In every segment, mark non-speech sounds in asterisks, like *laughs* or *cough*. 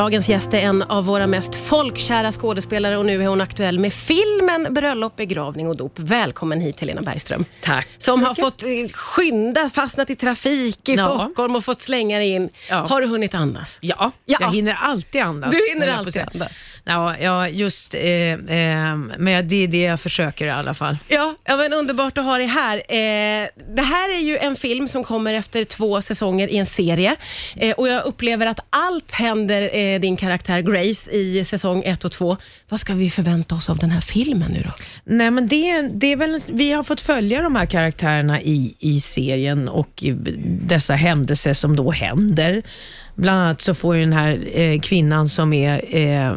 Dagens gäst är en av våra mest folkkära skådespelare och nu är hon aktuell med filmen Bröllop, begravning och dop. Välkommen hit Helena Bergström. Tack. Som har fått eh, skynda, fastnat i trafik i Ja. Stockholm och fått slänga dig in. Ja. Har du hunnit andas? Ja, Ja. jag hinner alltid andas. Du hinner alltid andas. Ja, ja just, eh, eh, men det är det jag försöker i alla fall. Ja, ja men underbart att ha dig här. Eh, det här är ju en film som kommer efter två säsonger i en serie eh, och jag upplever att allt händer eh, din karaktär Grace i säsong ett och två. Vad ska vi förvänta oss av den här filmen nu då? Nej, men det, det är väl, vi har fått följa de här karaktärerna i, i serien och i dessa händelser som då händer. Bland annat så får ju den här eh, kvinnan som är eh,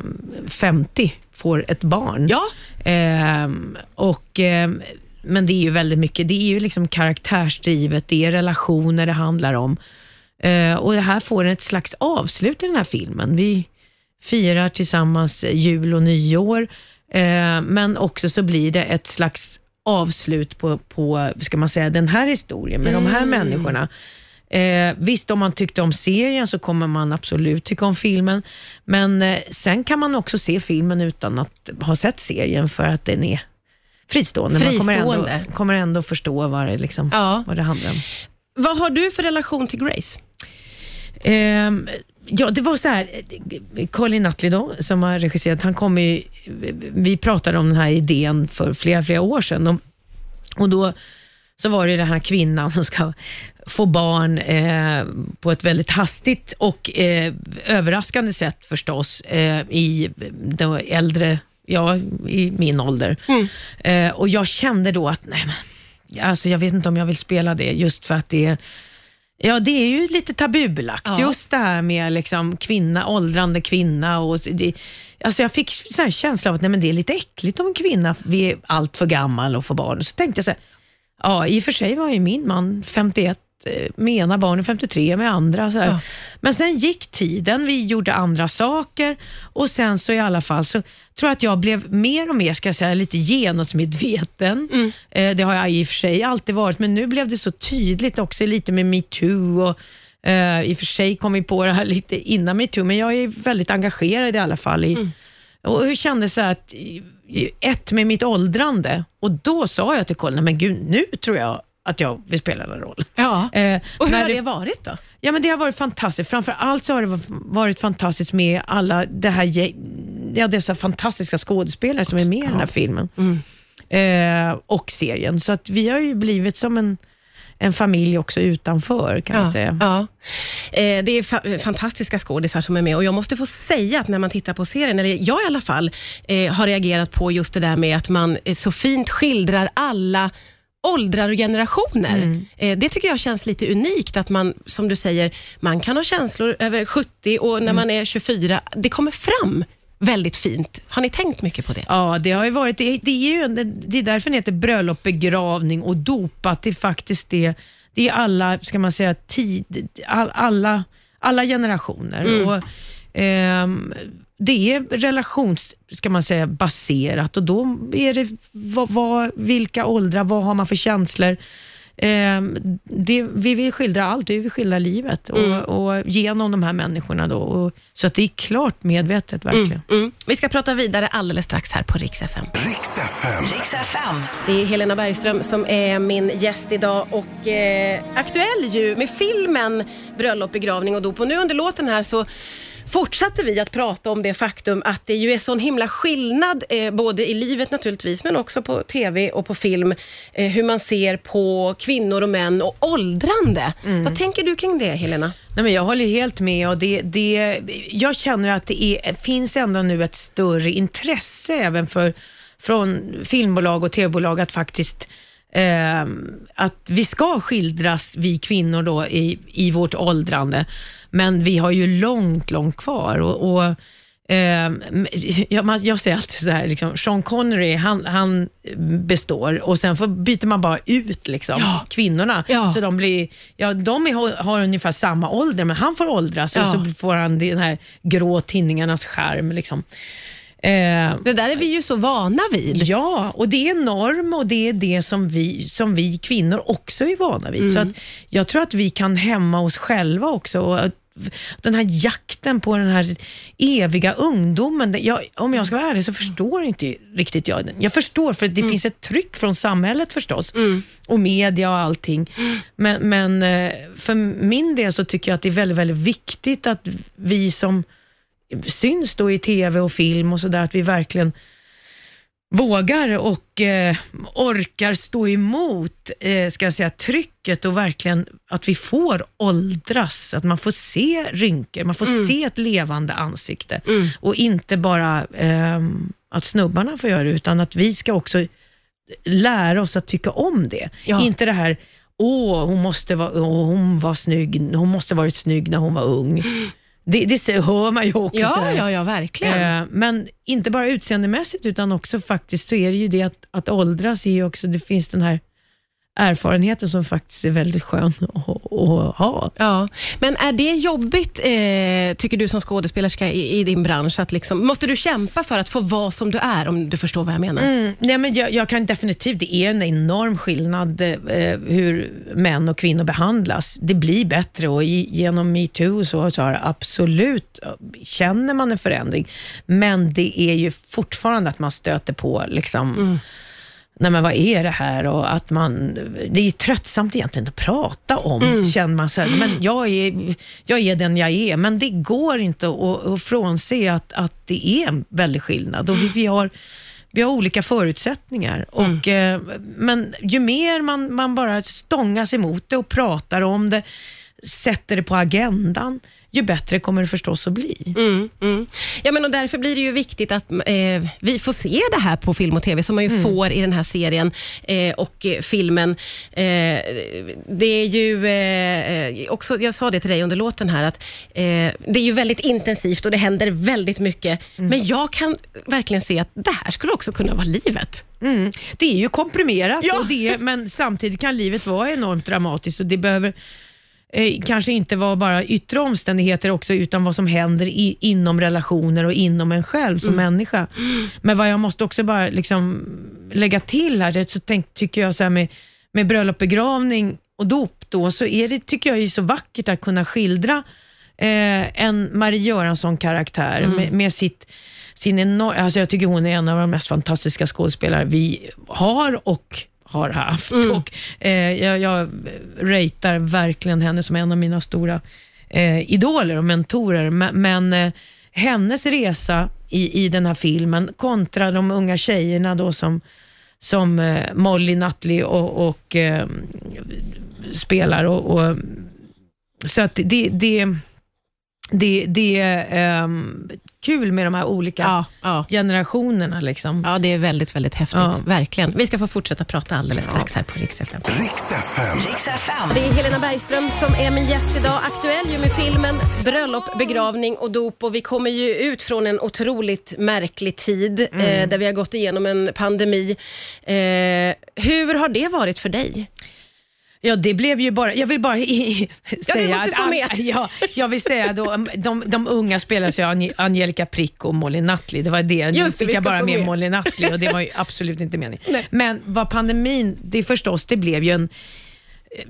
50 får ett barn. Ja, Ehm, och, ehm, men det är ju väldigt mycket, det är ju liksom karaktärsdrivet, det är relationer det handlar om. Eh, och det här får ett slags avslut i den här filmen. Vi firar tillsammans jul och nyår, eh, men också så blir det ett slags avslut på, på ska man säga, den här historien med de här människorna. Eh, visst, om man tyckte om serien så kommer man absolut tycka om filmen, men eh, sen kan man också se filmen utan att ha sett serien för att den är fristående. Man kommer Fristående. ändå, kommer ändå förstå vad det, liksom, Ja. vad det handlar om. vad har du för relation till Grace? Ehm, ja, det var så här, Colin Nutley då, som har regisserat, han kom ju, vi pratade om den här idén för flera, flera år sedan. Och, och då så var det den här kvinnan som ska få barn eh, på ett väldigt hastigt och eh, överraskande sätt förstås, eh, i de äldre, ja, i min ålder. Eh, och jag kände då att, nej men, alltså jag vet inte om jag vill spela det, just för att det är Ja, det är ju lite tabubelagt. Ja. Just det här med liksom kvinna, åldrande kvinna. Och det, alltså jag fick så här känsla av att nej, men det är lite äckligt om en kvinna är allt för gammal och får barn. Så tänkte jag så här, ja i och för sig var ju min man 51 eh, ena barnen 53 med andra. Så. Ja. Men sen gick tiden, vi gjorde andra saker och sen så i alla fall så tror jag att jag blev mer och mer, ska jag säga, lite genusmedveten. Eh, det har jag i och för sig alltid varit, men nu blev det så tydligt också lite med metoo och eh, i och för sig kom vi på det här lite innan metoo, men jag är väldigt engagerad i alla fall i och jag kände så här att, ett med mitt åldrande och då sa jag till Colin, men gud nu tror jag att jag vill spela den rollen. Ja. Eh, Och hur har det varit då? Ja, men det har varit fantastiskt. Framför allt så har det varit fantastiskt med alla det här, ja, dessa fantastiska skådespelare som är med i den här filmen eh, och serien. Så att vi har ju blivit som en, en familj också utanför kan man säga. Ja. Eh, det är fa- fantastiska skådisar som är med och jag måste få säga att när man tittar på serien, eller jag i alla fall, eh, har reagerat på just det där med att man så fint skildrar alla åldrar och generationer. Mm. Eh, det tycker jag känns lite unikt, att man, som du säger, man kan ha känslor över 70 och Mm. när man är 24, det kommer fram väldigt fint. Har ni tänkt mycket på det? Ja, det har ju varit, det, det är ju det är därför det heter bröllop, begravning och dop, att det faktiskt är, det är alla, ska man säga, tid, all, alla, alla generationer. Och, ehm, det är relations, ska man säga, baserat och då är det vad, vad, vilka åldrar, vad har man för känslor? Ehm, det, vi vill skildra allt, vi vill skildra livet och, och genom de här människorna. Då, och, så att det är klart medvetet verkligen. Mm. Vi ska prata vidare alldeles strax här på Rix FM. Det är Helena Bergström som är min gäst idag och eh, aktuell ju med filmen Bröllop, begravning och dop. Och nu under låten här så fortsatte vi att prata om det faktum att det ju är sån himla skillnad, eh, både i livet naturligtvis, men också på TV och på film, eh, hur man ser på kvinnor och män och åldrande. Vad tänker du kring det, Helena? Nej, men jag håller helt med. Och det, det, jag känner att det är, finns ändå nu ett större intresse även för, från filmbolag och tv-bolag att faktiskt eh, att vi ska skildras, vi kvinnor, då, i, i vårt åldrande. Men vi har ju långt, långt kvar. Och, och eh, jag, jag säger alltid så här, liksom, Sean Connery, han, han består och sen får, byter man bara ut liksom, Ja. kvinnorna. Ja. Så de blir, ja, de är, har ungefär samma ålder, men han får åldras och så får han den här grå tinningarnas skärm. Liksom. Eh, Det där är vi ju så vana vid. Ja, och det är norm och det är det som vi, som vi kvinnor också är vana vid. Så att jag tror att vi kan hämma oss själva också och den här jakten på den här eviga ungdomen. Jag, om jag ska vara ärlig så förstår inte riktigt jag den. Jag förstår för det finns ett tryck från samhället förstås och media och allting. Men, men eh, för min del så tycker jag att det är väldigt, väldigt viktigt att vi som syns då i tv och film och sådär, att vi verkligen vågar och eh, orkar stå emot eh, ska jag säga, trycket och verkligen att vi får åldras, att man får se rynkor, man får se ett levande ansikte och inte bara eh, att snubbarna får göra det, utan att vi ska också lära oss att tycka om det. Ja. Inte det här, åh, hon, måste vara, åh, hon var snygg, hon måste varit snygg när hon var ung. *gasps* Det, det hör man ju också. Ja, ja, ja, verkligen. Eh, Men inte bara utseendemässigt utan också faktiskt så är det ju det att, att åldras är också, det finns den här erfarenheten som faktiskt är väldigt skön att, att ha. Ja, men är det jobbigt, eh, tycker du som skådespelerska i, i din bransch? Att liksom, måste du kämpa för att få vara som du är, om du förstår vad jag menar? Mm, nej men jag, jag kan definitivt, det är en enorm skillnad eh, hur män och kvinnor behandlas. Det blir bättre och i, genom metoo så, så har absolut, känner man en förändring. Men det är ju fortfarande att man stöter på liksom, nej men vad är det här? Och att man, det är tröttsamt egentligen att prata om, känner man. Så här, men jag, är, jag är den jag är, men det går inte att, att frånse att, att det är en väldig skillnad. Och vi, vi, har, vi har olika förutsättningar. Och, eh, men ju mer man, man bara stångas emot det och pratar om det, sätter det på agendan, ju bättre kommer det förstås att bli. Mm, mm. Ja, men och därför blir det ju viktigt att eh, vi får se det här på film och TV, som man ju Mm. får i den här serien eh, och eh, filmen. Eh, det är ju eh, också, jag sa det till dig under låten här, att eh, det är ju väldigt intensivt och det händer väldigt mycket. Mm. Men jag kan verkligen se att det här skulle också kunna vara livet. Mm. Det är ju komprimerat, Ja. och det, men samtidigt kan livet vara enormt dramatiskt och det behöver eh, kanske inte vara bara yttre omständigheter också, utan vad som händer i, inom relationer och inom en själv som människa. Men vad jag måste också bara liksom lägga till här, så tänk, tycker jag så med, med bröllop, begravning och dop, då, så är det, tycker jag är så vackert att kunna skildra eh, en Marie Göransson-karaktär med, med sitt sin enorm, alltså jag tycker hon är en av de mest fantastiska skådespelare vi har och har haft. Och, eh, jag, jag ratear verkligen henne som en av mina stora eh, idoler och mentorer. Men, men eh, hennes resa i, i den här filmen kontra de unga tjejerna då som, som eh, Molly Nutley och, och eh, spelar. Och, och, så att det, det, det, det ehm, kul med de här olika Ja, ja. generationerna. Liksom. ja, det är väldigt, väldigt häftigt. Ja. Verkligen. Vi ska få fortsätta prata alldeles strax här på Rix FM. Riks FM. Det är Helena Bergström som är min gäst idag. Aktuell ju med filmen Bröllop, begravning och dop. Och vi kommer ju ut från en otroligt märklig tid eh, där vi har gått igenom en pandemi. Eh, hur har det varit för dig? Ja, det blev ju bara... Jag vill bara *laughs* säga måste att... all- *laughs* ja, jag vill säga då, de, de unga spelas ju Ange- Angelica Prick och Molly Nutley. Det var det. Nu Just det, fick jag bara med, med. Molly Nutley och det var ju *laughs* absolut inte meningen. Nej. Men vad pandemin, det förstås, det blev ju en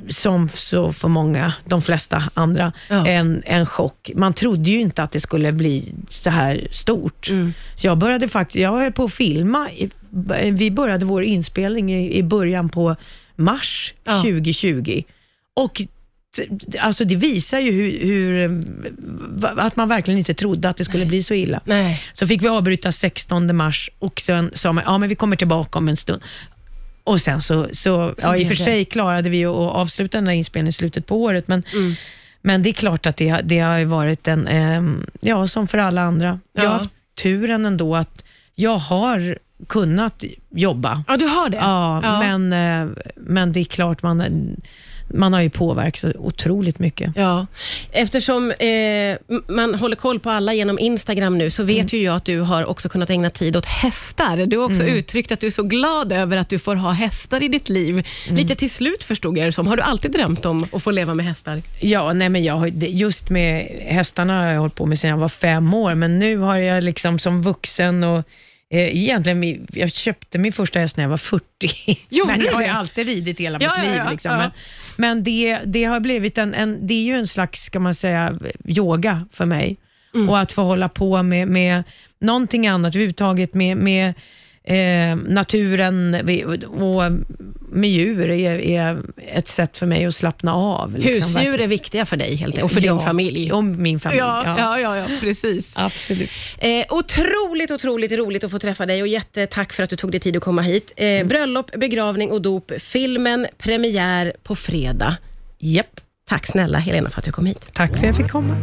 som så för många, de flesta andra, Ja. en, en chock. Man trodde ju inte att det skulle bli så här stort. Mm. Så jag började faktiskt, jag höll på att filma, vi började vår inspelning i, i början på mars Ja. 2020. Och alltså det visar ju hur, hur, att man verkligen inte trodde att det skulle bli så illa. Nej. Så fick vi avbryta 16 mars och sen sa man, ja men vi kommer tillbaka om en stund. Och sen så, så, ja, i och för det. sig klarade vi att avsluta den här inspelningen i slutet på året, men, Mm. men det är klart att det, har- det har varit en, ehm, ja som för alla andra. Jag Ja. har haft turen ändå att jag har kunnat jobba. Ja, du har det? Ja, Ja. Men, eh, men det är klart, man, man har ju påverkats otroligt mycket. Ja, eftersom eh, man håller koll på alla genom Instagram nu, så vet ju jag att du har också kunnat ägna tid åt hästar. Du har också uttryckt att du är så glad över att du får ha hästar i ditt liv. Lite till slut förstod jag det som. Har du alltid drömt om att få leva med hästar? Ja, nej men jag har, just med hästarna har jag hållit på med sedan jag var fem år, men nu har jag liksom som vuxen och egentligen, min- jag köpte min första häst när jag var 40, *laughs* Gjorde men jag har ju alltid ridit hela Ja, mitt liv. ja, liksom. ja. Men, men det, det har blivit en, en, det är ju en slags, ska man säga, yoga för mig. Mm. Och att få hålla på med, med någonting annat överhuvudtaget, med, med eh, naturen och med djur är, är ett sätt för mig att slappna av. liksom, Husdjur verkligen. är viktiga för dig helt enkelt, och för Ja, din familj. Och min familj, Ja, ja. ja, ja, precis. Absolut. Eh, otroligt, otroligt roligt att få träffa dig och jättetack för att du tog dig tid att komma hit. Eh, Mm. Bröllop, begravning och dop. Filmen premiär på fredag. Japp. Tack snälla Helena för att du kom hit. Tack för att jag fick komma.